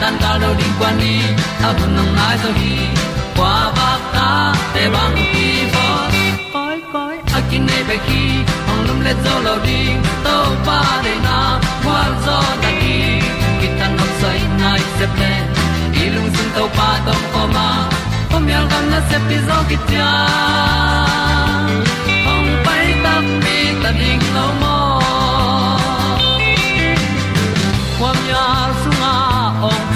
tan cao đâu đi qua đi ta vẫn nằm lại rồi đi. Qua bạc ta để bằng đi vô cõi cõi akin này về khi hồng lum lên dấu lâu đi. Tàu pa để na, qua gió ta đi. Khi ta nằm say nay sẽ lên đi lung tung tàu pa tàu pa ma. Hôm nay gần nó sẽ đi gió kia hồng bay ta đi ta đi lâu mơ.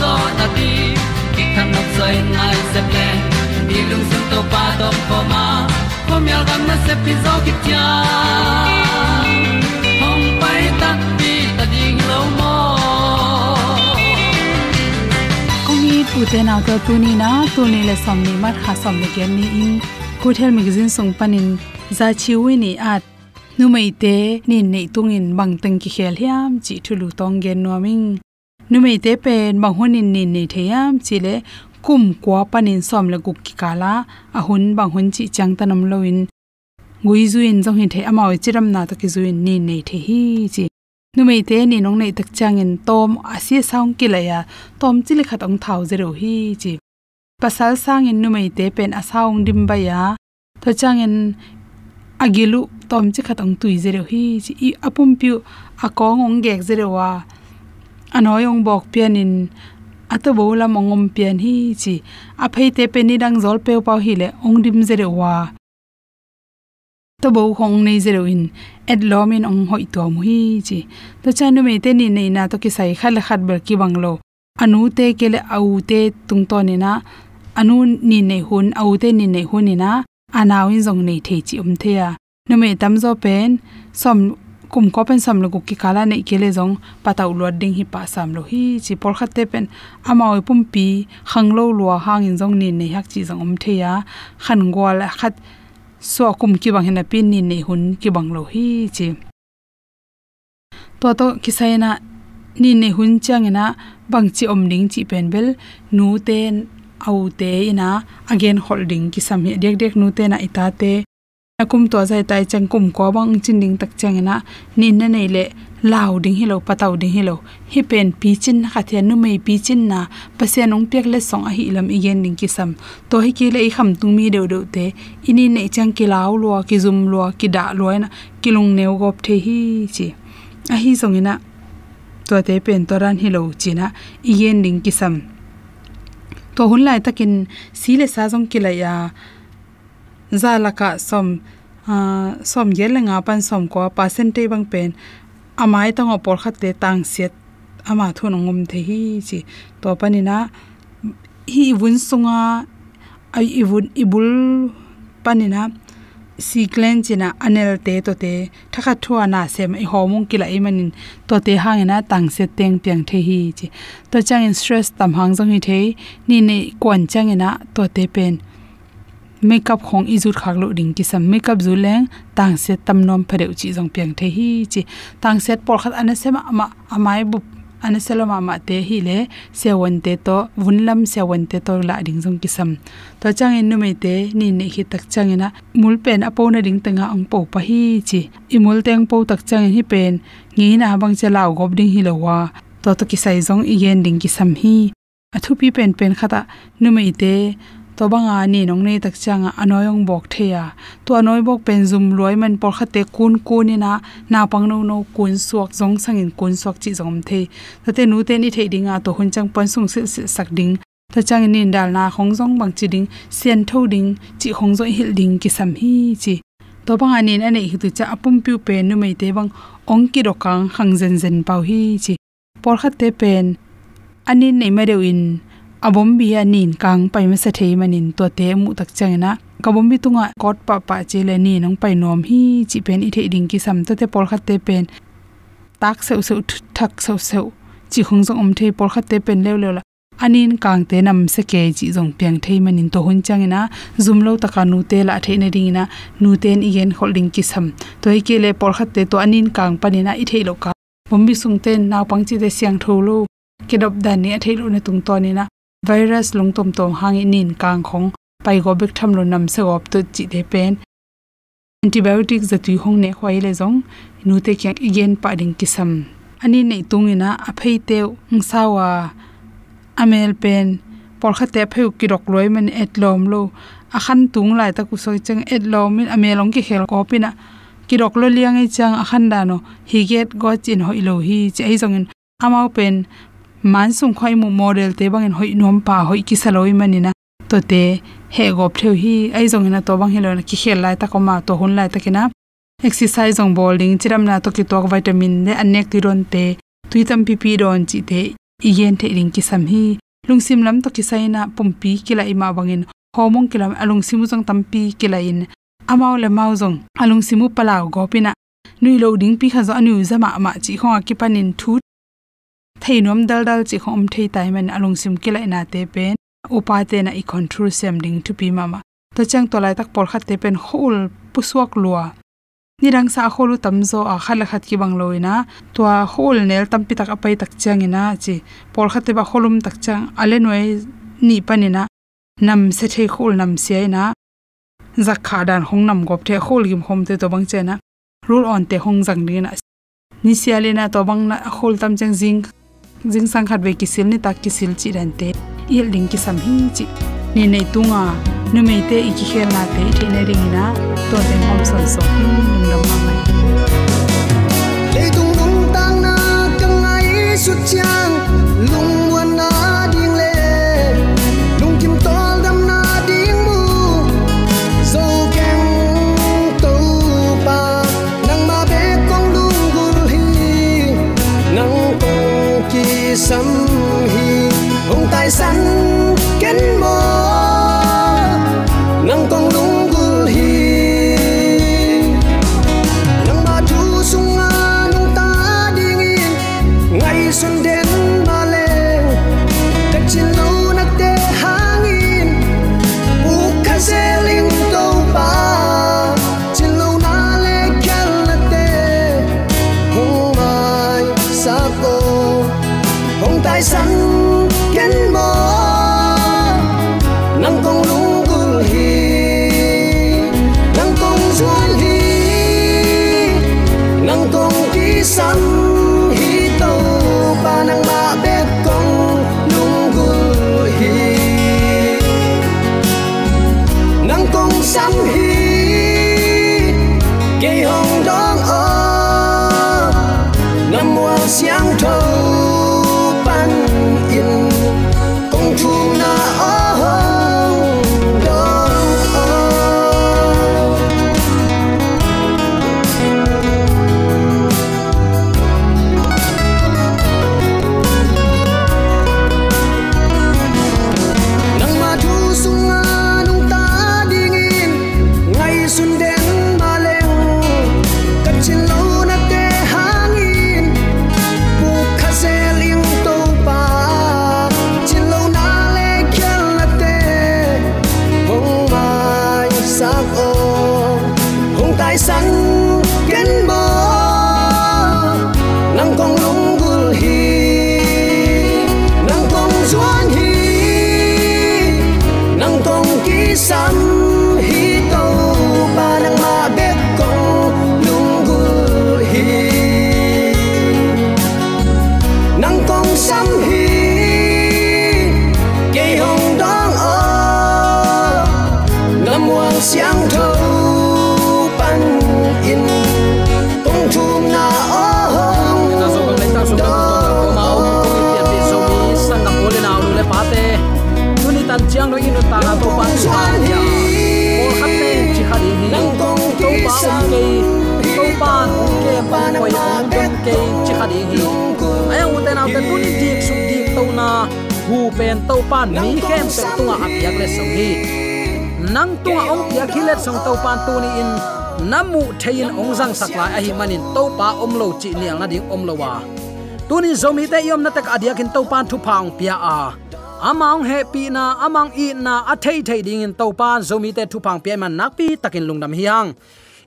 zo na ti ki kan nok sai nai se ple ni lung sun to pa do po ma. Pom yal gam na se pi zo ki tia hong pai ta pi ta ding lo mo kong ni tu te na to tu ni na tu ni le som ni mat kha som ni gen ni in. Good health magazine song panin za chi wi ni at nu mai te ni nei tung in bang tang ki khel hiam chi thulu tong gen nuaming ming te pen bang nin ni nei theyam chile kum kwa panin som le guk ki kala, a hun bang chi chang tanam loin ngui zuin zong hin the amaw chiram na to ki zuin ni nei the hi, chi. Numei te ni nong nei tak chang in tom asia saung ki la ya, tom chili khat ong thau zero hi, chi. Pasal sang in numei te pen asaung dim ba ya to chang in agilu tom chi khat ong tui zero hi, chi. I apum piu akong ong gek zero wa anoi ong bok pian in ato bo la mongom pian hi chi. A phei pe ni dang zol pe pa hi le ong dim zero wa. To bo hong nei zero in. Et lomin ong hoi to mu hi chi. To chanu me te ni nei na to ki sai khal khat ber ki banglo anu te kele au te tung to ni na. Anu ni nei hun, au te ni nei hun ni na. Anaw in zong nei the chi um the ya no me tam zo pen, som kum ko pen sam lo ki kala nei kele jong pataw lo ding hi pa sam lo hi chi por khat te pen. Ama oi pum pi khang lo lo hang in jong ni nei hak chi jong om the ya. Khan gol khat so kum ki bang hena pin ni nei hun ki bang lo hi chi. To to ki sai na ni nei hun chang na bang chi om ding chi pen bel. Nu ten au te ina, again holding ki sam hi dek dek nu te na ita te akum to zai tai chang kum ko bang chin ding tak chang na ni na nei le lao ding hilo pataw ding hilo. Hi pen pi chin kha the nu mei pi chin na. Pase nong pek le song a hi lam igen ding ki sam to hi ki le i kham tung mi deu deu te. Ini nei chang ki lao lo ki zum lo ki da lo na ki lung neu gop the hi chi. A hi song ina to te pen to ran hilo china igen ding ki sam to hun lai takin sile sa jong ki la ya zalaka som ah, som yelenga pan som ko percentage bang pen, amai tang por khat te tang set ama thun ngum the hi chi. To panina hi wun sunga ai ibun ibul panina si glen china anel te to te, thakha thua na sem i homung kila i manin, to te hangena tang se teng piang the hi chi. To chang in stress tam hang jong hi the, ni ne kon chang ina to te pen makeup khong izut khak lo ding ki sam makeup zu leng tang se tam nom phareu chi jong piang the hi chi tang set por khat ana sema ama amai e bu ana selama ma te hi le se won te to vunlam se won te to la ding jong ki sam to chang in nu me te, ni ne hi tak chang ina mul pen apo na ding tanga ang po pa hi chi i mul teng po tak chang hi pen. Ngi na bang che law gob ding hi lo wa. To to ki sai jong i igen ding ki sam hi athu pi pen pen khata nu me te to banga ni nong tak changa anoyong bok theya. To anoi bok pen zum loi man por khate kun kun na na pang no no kun suak jong sangin kun suak chi jom the tate nu te ni thei dinga to hun chang pan sung sil sil sak ding. Ta chang ni dal na khong jong bang chi ding, sian tho ding, chi khong zo hil ding ki sam hi chi. To banga ni ane hi tu cha apum piu pen nu mai te bang ong ki ro hang zen zen pau hi chi. Por khate pen, anin nei ma reuin abom bi anin kang pai ma sa thei manin to te mu tak changna kabom bi tunga kot pa pa che le ni nong pai nom hi chi pen i thei ding ki sam ta te por khat te pen. Tak seu seu thak seu seu chi khong jong om thei pol khat te pen lew lew la. Anin kang te nam se ke chi jong piang thei manin to hun changina zum lo taka nu te la thei na ding na nu ten igen holding ki sam. To hi ke le por khat te to anin kang panina i thei lo ka. Bombi sung ten naw pang chi te siang tho lo. Kedop dan ni thei lo ne tung to ni na virus lungtom tom hangi nin kang khong pai go bek tham lo nam se op to chi de pen. Antibiotic za tu hong ne khwai le zong, nu te kyang igen pa ding kisam. Ani nei tungina a phei te ngsawa amel pen. Por kha te pheu ki rok loi man et lom lo. A khan tung lai ta ku soi chang et lom min amelong ki khel ko pina ki rok lo liang e chang a khan da no. Hi get go chin ho ilo hi, che zong in. Amao pen man sung khoi mu model te bangin hoi nom pa hoi ki saloi manina. To te he gop theu hi ai jong na to bang hi na ki khel lai ta ko ma to hun lai ta kina exercise jong bowling, chiram na to ki tok vitamin ne anek ti ron te tuitam pp ron chi te, igen the ring ki sam hi. Lungsim lam to ki saina pumpi kila ima bangin homong kilam alung simu jong tampi kila in. Amao le mau jong alung simu palaw gopina nui lo ding pi kha zo anu zama ma chi khong ki panin thu theinom dal dal chi khom thei tai men alung sim kila ina te pen. Upa te na i control sem ding tu pi mama. To chang to lai tak por khat te pen hol puswak lua. Ni rang sa kholu tamzo a khala khat ki bang loina to a hol nel tampi tak apai tak chang ina chi. Por khat te ba holum tak chang ale noi ni panina nam se the khol nam se na zakha dan hong nam gop the khol gim hom te to bang chena. Rule on te hong jang ni na ni sialena to bang na khol tam chang jing jing sang khat ve ki sil ni tak ki sil chi ran te. Il ling ki sam hi chi. Ni nei tunga nu mei te i ki khel na te the ne ring na. To te hom san so num dam ma mai. Le tung nung tang na kang ai su chang lung, wan na, ding le. Lung, kim to lại săn cánh mò nâng con lúng gu hi nâng ba chú sung nga nâng ta đi nghiên ngày xuân đến ba lê. Cách chiến lâu nắc tê há nghiên u ca dê linh tô ba. Chiến lâu na lê kèl nắc tê. Hùng mai sa cô hùng tai săn 什么 chiang no inu ta na to pa tu ha ya o khat te chi kha di hi to pa um ke to pa um ke pa ko ya um dong ke chi kha di hi ai u te na te tu ni dik su dik to na. Hu pen to pan mi khem pe tunga ap yak le so hi. Nang tunga ong pia khilet song to pan tu ni in. Namu thein ong jang sakla a hi manin to pa om lo chi niang na ding om lo wa tunin zomi te yom na tak adia kin to pan thu phang pia a amang happy na, amang i na, a thei thei ding in to pan zomi te thu pang pe man nak pi takin lungdam hiang.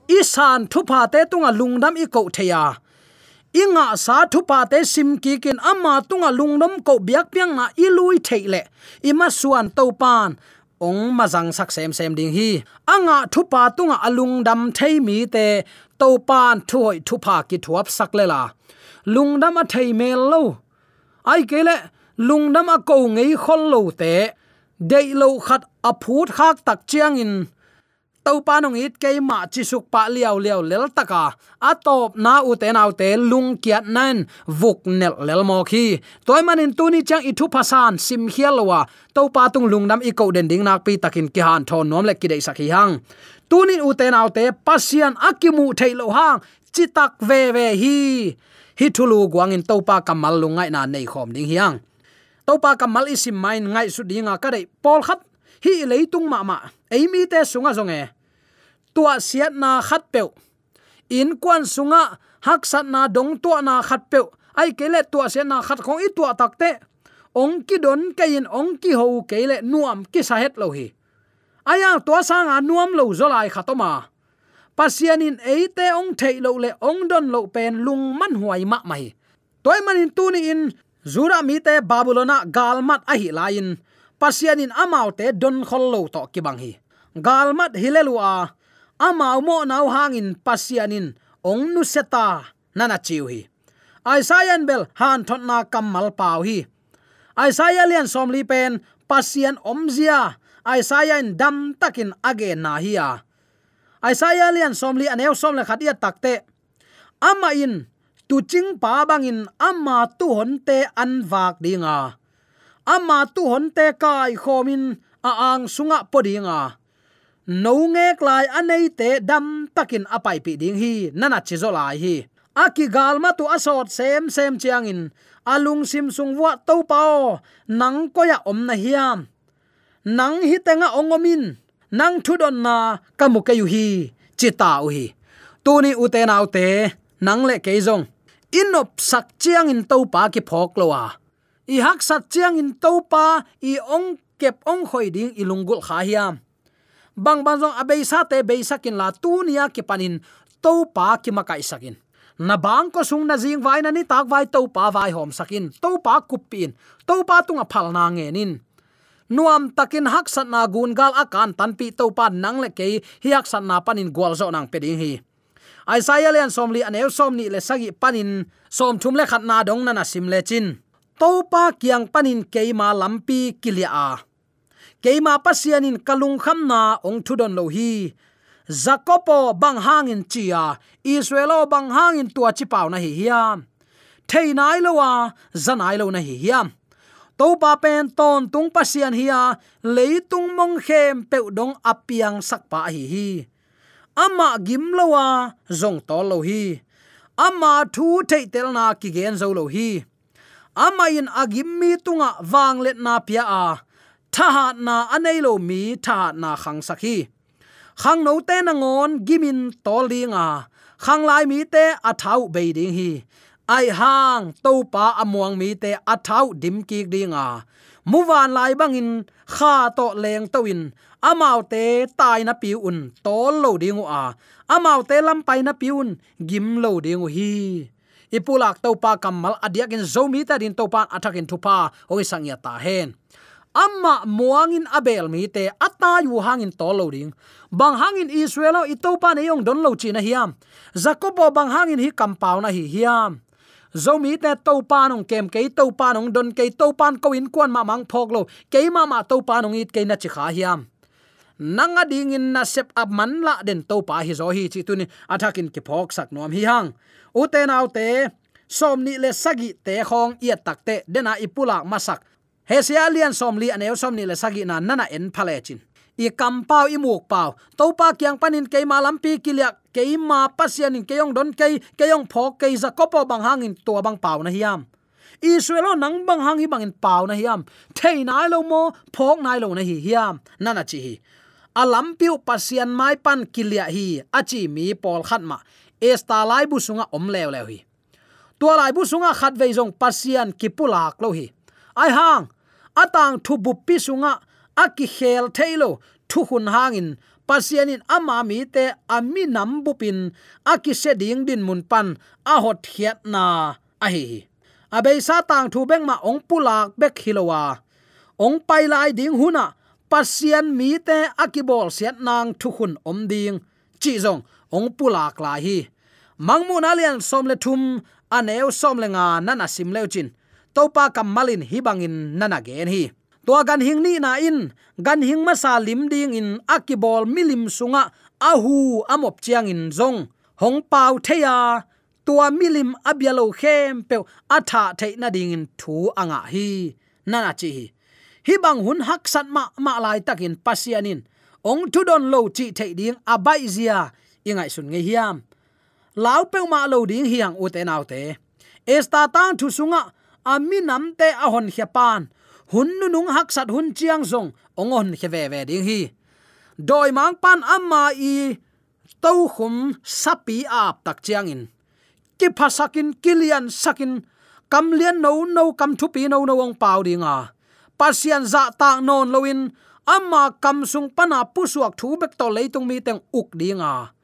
Isan thu pa te tunga lungdam i ko theya inga sa thu pa te sim ki kin ama tunga lungdom ko biak piang na ilui theile ima suan to pan. Ong mazang sak sem sem ding hi. Anga thu pa tunga alung dam thei mi te, to pan thu hoi thu pa ki thuap sak le la. Lungdam a thei mel lo. Ai kele lungdam a ko ngei khol lo te, dei lo khat a phut khak tak chiang in. To pa nong it ke ma chi suk pa liao liao lel taka. A top na u te nau te lung kiat nan, vuk nel lel mo khi. Toy manin tu ni chang i thu pasan sim hialwa to pa tung lung nam i ko den ding nak pi takin ki han thon nom le ki dei sakhi hang. Tu ni u te nau te, pasian akimu thailo hang. Chitak ve ve hi. Hi thulu guangin to pa kamal lungai na nei khom ding hiang topa kamal isim main ngai su dinga ka dei. Pol khat, hi leitung ma ma eimi te sunga zonge. Tua siat na khat pe in kwan sunga, hak sat na dong tua na khat pe ai kele tua siat na khat khong i tua takte ong ki don kain ong ki ho kele nuam ki sa het lo hi. Aya tua sanga nuam lo zolai khatoma pasianin eite ong thei lo le ong don lo pen lung man huai ma mai. Toy manin tu ni in zura mi te babulona galmat ahi lain. Pasianin amau te don khollo to ki bang hi. Galmat hilelua, amau mo nau hangin pasianin ong nu seta nana chiu hi. Aisayan bel han thon na kamal pau hi. Aisaya lian somli pen, pasian omzia aisaya dam takin age na hi ya lian somli aneu somle khatia takte ama in tu ching pa bangin ama tu honte an vak dinga. Ama tu honte kai khomin a ang sunga podinga. No ngek lai anei te dam takin apai pi ding hi, nana chizolai hi. Aki galma tu asot sem sem chiangin, alung sim sung wa to pao, nang ko ya om na hiam. Nang hi tenga ongomin nang thudon na kamu kayu hi chita u hi. Tuni uten autte nang le keizong inop sak chiang in to pa ki phok lowa i hak sak chiang in to pa i ong kep ong khoi ding ilungul kha hiam. Bang bang jong abei sa te bei sakin la tu nia ki panin to pa ki makai sakin. Na bang ko sung na jing vai na ni tak vai to pa vai hom sakin. To pa kupin to pa tunga phal na nge nin. Nuam takin hak sat na gun gal akan tan pi to pa nang le ke hi hak sat na panin gwal zo nang peding hi. Isaiah lian somli anew somni le sagi panin, som thum le khat na dong na na sim le chin. To pa kiang panin keima lampi kilia a. Keima pasianin kalung khamna ong thudon lo hi. Zakopo bang hangin chia, israelo bang hangin tua chi pau na hi hiam theinai lowa zanai lo na hi hiam to pa pen ton tung pasian hiya, leitung mong khem pe dong apiang sakpa hi hi ama gim lowa zong to lo hi. Ama thu thei tel na ki gen zo lo hi. Ama in agim mi tunga wang let na pia a. Tha na anei lo mi, tha na khang sakhi khang no te na ngon gimin tol dinga khang lai mi te a thau be ding hi. Ai hang, to pa amuang mi te a thau dim ki dinga muwan lai bangin kha to leng to in amau te tai na piun tol lo dingu a. Amau te lam pai na piun gim lo dingu hi. Ipulak to pa kamal adiak in zomi ta din to pa athakin thupa oi sangya ta hen. Amma muangin abel mi te ata yu hangin to loading bang hangin israelo itopa ne yong don lo chi na hiam. Jacobo bang hangin hi kampau na hi hiam. Zomi te to pa nong kem ke to pa nong don ke to pan ko in kwan ma mang phok lo ke ma ma to pa nong it ke na chi kha hiam nanga ding in na sep up man la den to pa hi zo hi chi tu ni athakin ki phok sak nom hi hang. U te nau te som ni le sagi te khong ia takte dena ipula masak. Hesia lian som li aneu som ni le sagi na nana en phale chin. I kam pau i muk pau. To pa kyang panin ke ma lampi kilya ke ma pasian in keyong don ke keyong phok ke za kopo bang hangin to bang pau na hiam israel nang bang hi bang in pau na hiam thei nai lo mo, phok nai lo na hi hiam nana chi hi alam piu pasian mai pan kilia hi, achi mi pol khat ma esta lai bu sunga om lew lew hi. Tua lai bu sunga khat ve jong pasian kipulak lo hi. Ai hang, atang thu bu pi sunga, aki khel thailo thu hun hangin pasianin ama mi te ami nam bupin aki se ding din mun pan, a hot hiat na, a hi. Abei sa tang thu beng ma ong pulak bek hilowa. Ong pai lai ding huna pasian mi te akibol siat nang thu hun om ding. Chi zong, ong pulak la hi. Mangmun alian som le thum, aneu som le nga nana sim leuchin topa kamalin hibangin nana gen hi. To gan hing ni na in, gan hing ma sa lim ding in akibol milim sunga ahu amop chiang in zong. Hong pau theya, tua milim abialo khem pe atha theina ding in thu anga hi. Nana chi hi hi bang hun hak sat ma ma lai takin pasianin. Ong tu don lo chi thei ding abai zia. Ingai sun nge hiam. Lau pe ma lo ding hiang u te nau te. Esta tang thu sunga ami nam te a hon khia pan. Hun nu nung hak sat hun chiang zong ongon khe ve ve ding hi. Doi mang pan amma i to khum sapi ap tak chiang in. Ki phasakin kilian sakin, kam lian no no kam thu pi no no ong pau dinga pasian za ta non loin amma kam sung pana pusuak thu bek to leitung mi teng uk dinga.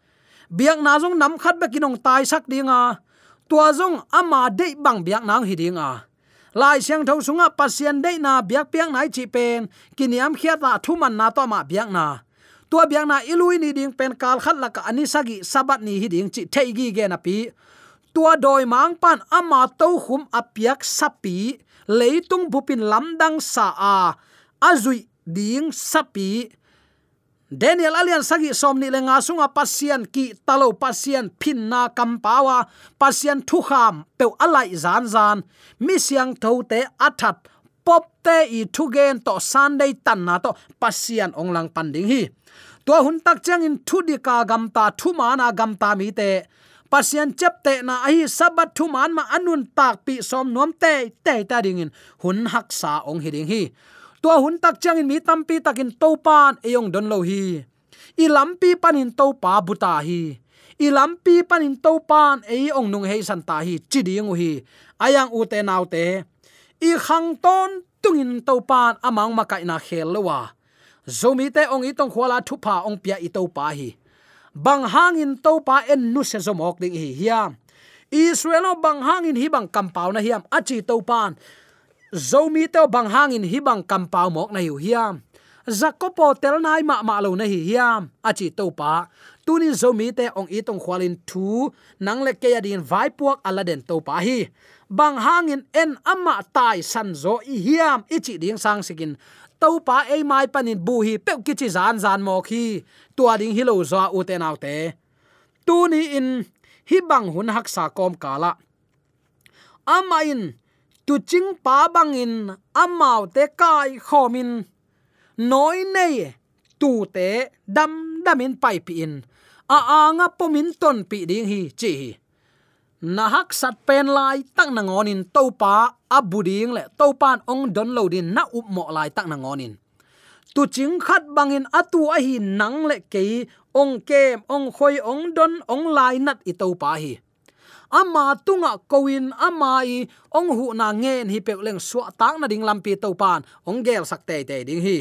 Biak na jong nam khat bek kinong tai sak dinga. Tua jong ama dei bang biak nang hi dinga. Lai siang thau sunga pasian dei na biak piang nai chi pen, kiniam khia na thu man na to ma biak na. Tua biak na ilui ni ding pen kal khat la ka ani sagi sabat ni hi ding chi thei gi ge na pi. Tua doi mang pan ama to khum apiak sapi leitung bupin lamdang sa a. Azui ding sapi. Daniel alian sagi somni lenga sunga pasian ki talo pasian pinna kampawa pasian thukham pe alai zan zan. Mi siang thote athat pop te i thugen to sunday tan na to. Pasian onglang panding hi. To hun tak chang in thu di ka gam ta thu mana gam ta mi te pasian chep te na ai sabat thu man ma anun tak pi som nom te te ta ding in hun hak sa ong hi ding hi to hun tak chang in mi tampi takin topan eyong don lo hi i pan in to pa buta hi i pan in to pan ei ong nung hei san ta hi chi ding hi ayang u te nau te i khang ton tungin to pan amang makai na khel lowa zomi à. te ong i tong khwala thu pa ong pia i to pa hi bang hangin topa en nu se zomok ding hi hiam. Israel bang hangin hi bang kampau na hiam. Achi topan zomi to bang hangin hi bang kampau mok na hi hiam. Zakopo tel nai ma ma lo na hi hiam. Achi topa tunin zomi te ong i tong khwalin thu. Nang le ke yadin vai puak aladen topa hi. Bang hangin en amma tai san zo i hiam. Ichi ding sang sikin to pa ei mai panin bu hi pe ki chi zan zan mo khi tua ding hi lo zo u te nau te tu ni in hi bang hun hak sa kom kala. Ama in, tu ching pa bang in amau te kai khomin noi nei, tu te dam damin pai pi in. A anga pomin ton pi ding hi chi na hak sat pen lai tak na ngonin to pa abuding le topan ong don lo din na up mo lai tak na ngonin tu ching khat bangin atu a hi nang le ke ong kem ong khoi ong don ong lai nat i to pa hi. Ama tunga koin ama i ong hu na ngen hi pek leng suwa tak na ding lampi to pan. Ong gel sak te te ding hi.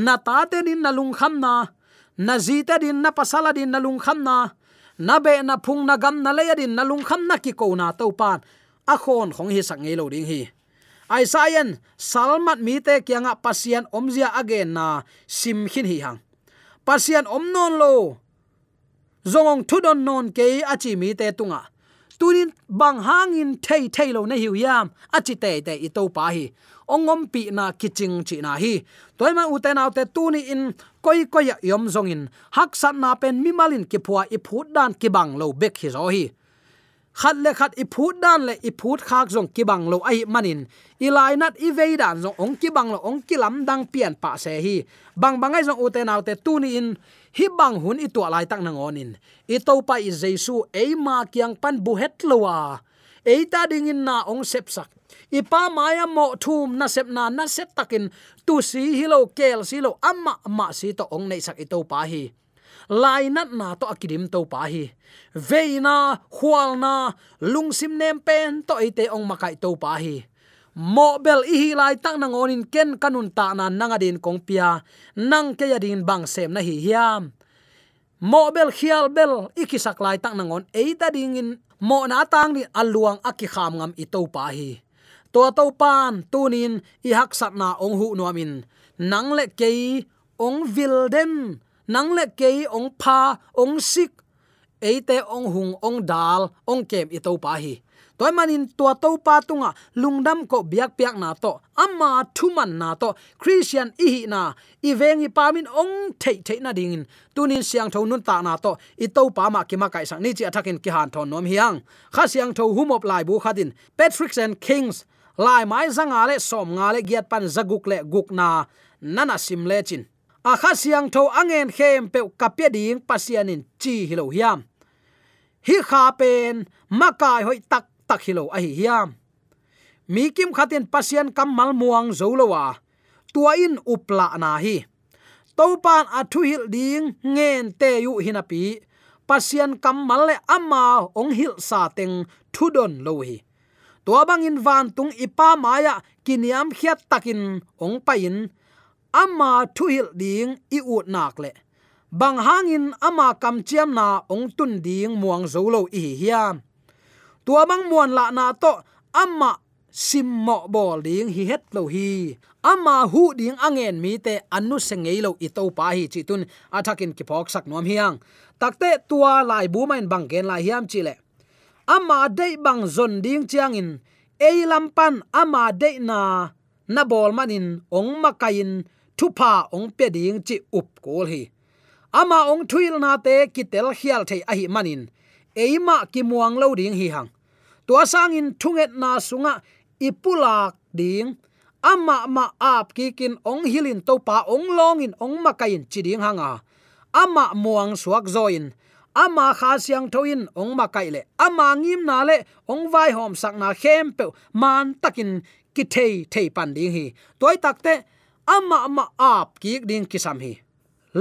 Na ta te din na lung kham na na ji te din na pasala din na lung kham na na be na phung na gam na le din na lung kham na ki ko na to pan akhon khong hi sak ngei lo ding hi. Isaiah salmat mi te kyanga pasian omzia again na sim khin hi hang. Pasian om non lo, zongong thudon non ke achi mi te tunga. Tunin bang hangin thei thei lo na hiu yam achi te te i to pa hi. Ongom pi na kiching chi na hi. Toy ma uten autte tuni in, koi koi yom zongin. Hak sat na pen mi malin ki phua i phut dan ki bang lo bek hi zo hi khat le khat i phut dan le i phut khak zong ki bang lo ai manin. I lai nat i ve dan ông ong ki bang lo ong ki lam dang pian pa se hi. Bang bangai nào te tu ni in. Hi bang hun i tu lai tak on in i to pa i jesu e ma kyang pan bu het lowa. E ta ding in na ong sep sak. I pa maya mo thum na sep na na sep takin. Tu si hilo kel si lo amma ma si to ong nei sak i to pa hi. Lai nat na to akidim to pa hi veina hualna lungsim nem pen to ite ong makai to pa hi mo bel i hi lai tak nang onin ken kanun ta na nanga kong pia nang ke yadin bang sem na hi hiam mo bel khial bel ikisak lai tak nang on eita ding in mo na tang ni aluang aki ngam i to pa hi to to pan tunin i sat na ong hu nuamin. Nang le ke ong vil den nang le ke ong pha ong sik. Eite ong hung, ong dal, ong kem i to pa hi. Toy manin tua to pa tunga, lungdam ko biak piak na to. Amma thuman na to. Christian i hi na. I vengi pamin ong thei thei na dingin. Tunin siang tho nun ta na to. I to pa ma ki ma kai sang ni chi athakin ki han thon nom hiang. Kha siang tho humop lai bu khadin patrick and kings. Lai mai zanga le som nga le giat pan zaguk le guk na. Nana sim le chin a kha siang tho angen khem pe kapya ding pasianin chi hilo hiam. Hi kha pen makai hoi tak tak hilo a hi hiam. Mi kim khatin pasian kam mal muang zolowa tua in upla na hi. Topan athu hil ding ngen te yu hinapi pasian kam mal le ama ong hil sa teng thudon lo hi. Tua bangin van tung ipa maya kiniam khiat takin ong pain ama thuhil ding i ut nak le. Bang hangin ama kam chiam na ong tun ding muang zolo i hiam. Tua bang muan la na to ama sim mo bol ding hi het lo hi. Ama hu ding angen mi te anu sengei lo i to pa hi chi tun. Athakin ki phok sak nom hiang. Takte tua lai bu main bang gen lai hiam chi le. Ama dei bang zon ding chiang in. Ei lampan ama dei na na bol manin ong makain thupa ong pe ding chi up kol hi. Ama ong thuil na te kitel khial thei a hi manin. Eima ki muang lo ding hi hang. Tua sang in thunget na sunga ipulak ding. Ama ma ap ki kin ong hilin to pa ong long in ong makain chiding hanga. Ama muang suak zoin ama kha siang thoin ong makai le. Ama ngim na le ong vai hom sak na khem pe man takin ki thei thei pan ding hi. Toy takte ama ama ap ki ding kisam hi.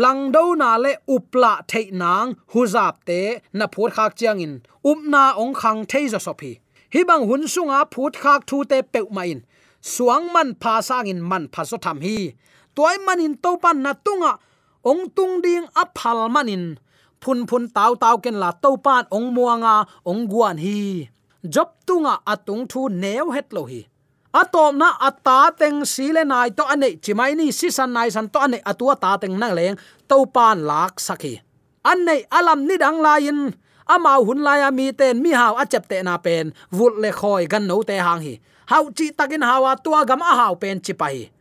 Lang do na le upla thei nang huzap te na phur khak chiang in. Upna ong khang thei zo sopi hi. Bang hun sunga phut khak thu te pe ma in. Suang man pha sang in man pha so tham hi. Toy manin to pan na tunga ong tung ding a phal manin phun phun taw taw ken la to pan ong muanga ong guan hi. Job tunga atung thu neu het lo hi atom na ata teng sile nai to ane. Chimai ni si san nai san to ane. Atua ta teng nang leng. To pan lak saki. Ane, alam ni dang lain. Amau hun lai mi ten. Mi haw achep te na pen. Vul le khoi gan no te hang hi. Hau chi takin hawa tua gam a haw pen chi pai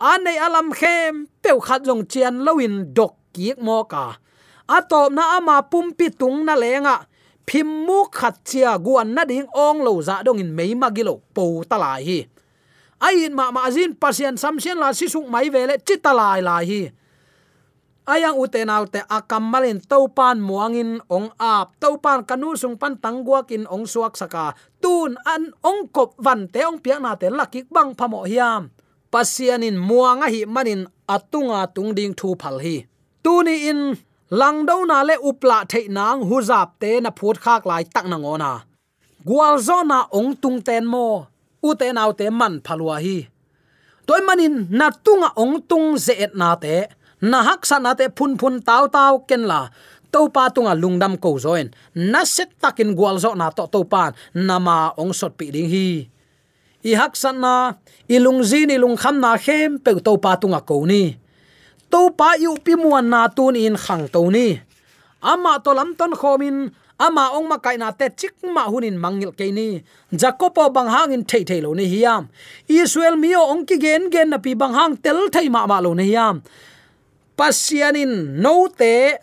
anei alam khem. Peu khat jong chian loin dok kiek mo ka. Atom na ama pumpi tung na lenga phim mu khat chia guan na ding ong lo za dong in mei magilo po talai hi. Ai ma ma zin pasien samsian la si suk mai vele chitalai lai hi. Ayang utenaw te akammalin topan muangin ong ap topan kanu sung pan tangguak in ong suak saka, tun an ong kop van te ong piak na te lakik bang phamo hiam. Pasianin muanga hi manin atunga tung ding thu phal hi. Tuni in lang do na le upla thei nang hu zap te na phut khak lai tak na ngona. Gwal zo na ong tung ten mo, u te nau te man phalwa hi. Toy manin na tunga ong tung ze et na te, na hak sa na te phun phun taw taw ken la to pa tunga lungdam ko zoin na set takin gwal zo na to to pan nama ong sot pi ding hi. I hak san na ilung zin ilung kham na khem pe to pa tunga ko ni to pa yu pi muan na tun in khang to ni. Ama to lam ton khomin ama ong ma kai na te chik ma hunin mangil ke ni. Jacopo bang in thei thei lo ni hiam. Israel mio ong ki gen gen na pi bang hang tel thei ma ma lo ni hiam. Pasianin no te,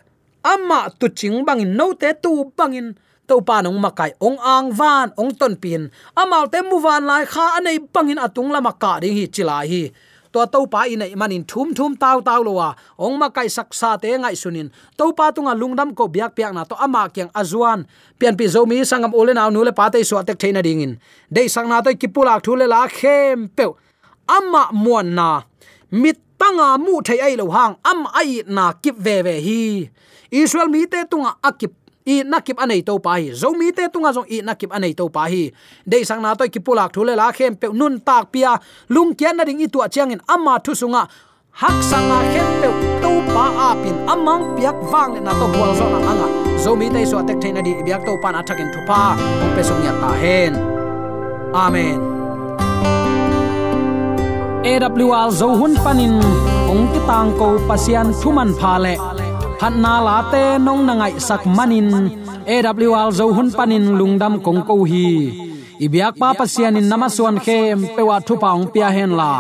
ama tu ching bangin no te tu bangin to pa nong makai ong ang van, ong ton pin. Amal te mu van lai kha anei bangin atung lama ka ding hi chila hi to to pa in ai manin thum thum tau tau lowa ong ma kai saksa te ngai sunin. To pa tunga lungdam ko biak piak na to ama kyang azuan. Pian pi zomi sangam ole naw nu le pa te so tek theina dingin de sang na to kipula thule la khem pe ama muan na. Mit tanga mu thei ai lo hang. Am ai na kip ve ve hi. Israel mi te tunga akip i nakip anei to pa hi. Zo mi te tunga zo i nakip anei to pa hi. Dei sang na toy kipulak thule la khem pe nun tak pia. Lung kian na ding i tu chiang in ama thu sunga hak sanga khem pe to pa a pin. Amang piak wang na to kwal zo na anga zo mi te so tek theina di biak to pan athakin thu pa. Ong pe song ya ta hen amen. AWR zo hun panin ong ki tang ko pasian thuman pha le phat na la te nong na ngai sak manin. Awl zo hun panin lungdam kong ko hi. Ibyak pa pasian in namaswan khem pewa thu paung pia hen la.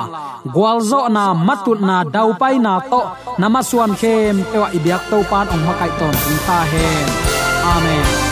Gwalzo na matut na dau pai na to namaswan khem pewa ibyak to pan ong makai ton ta hen. Amen.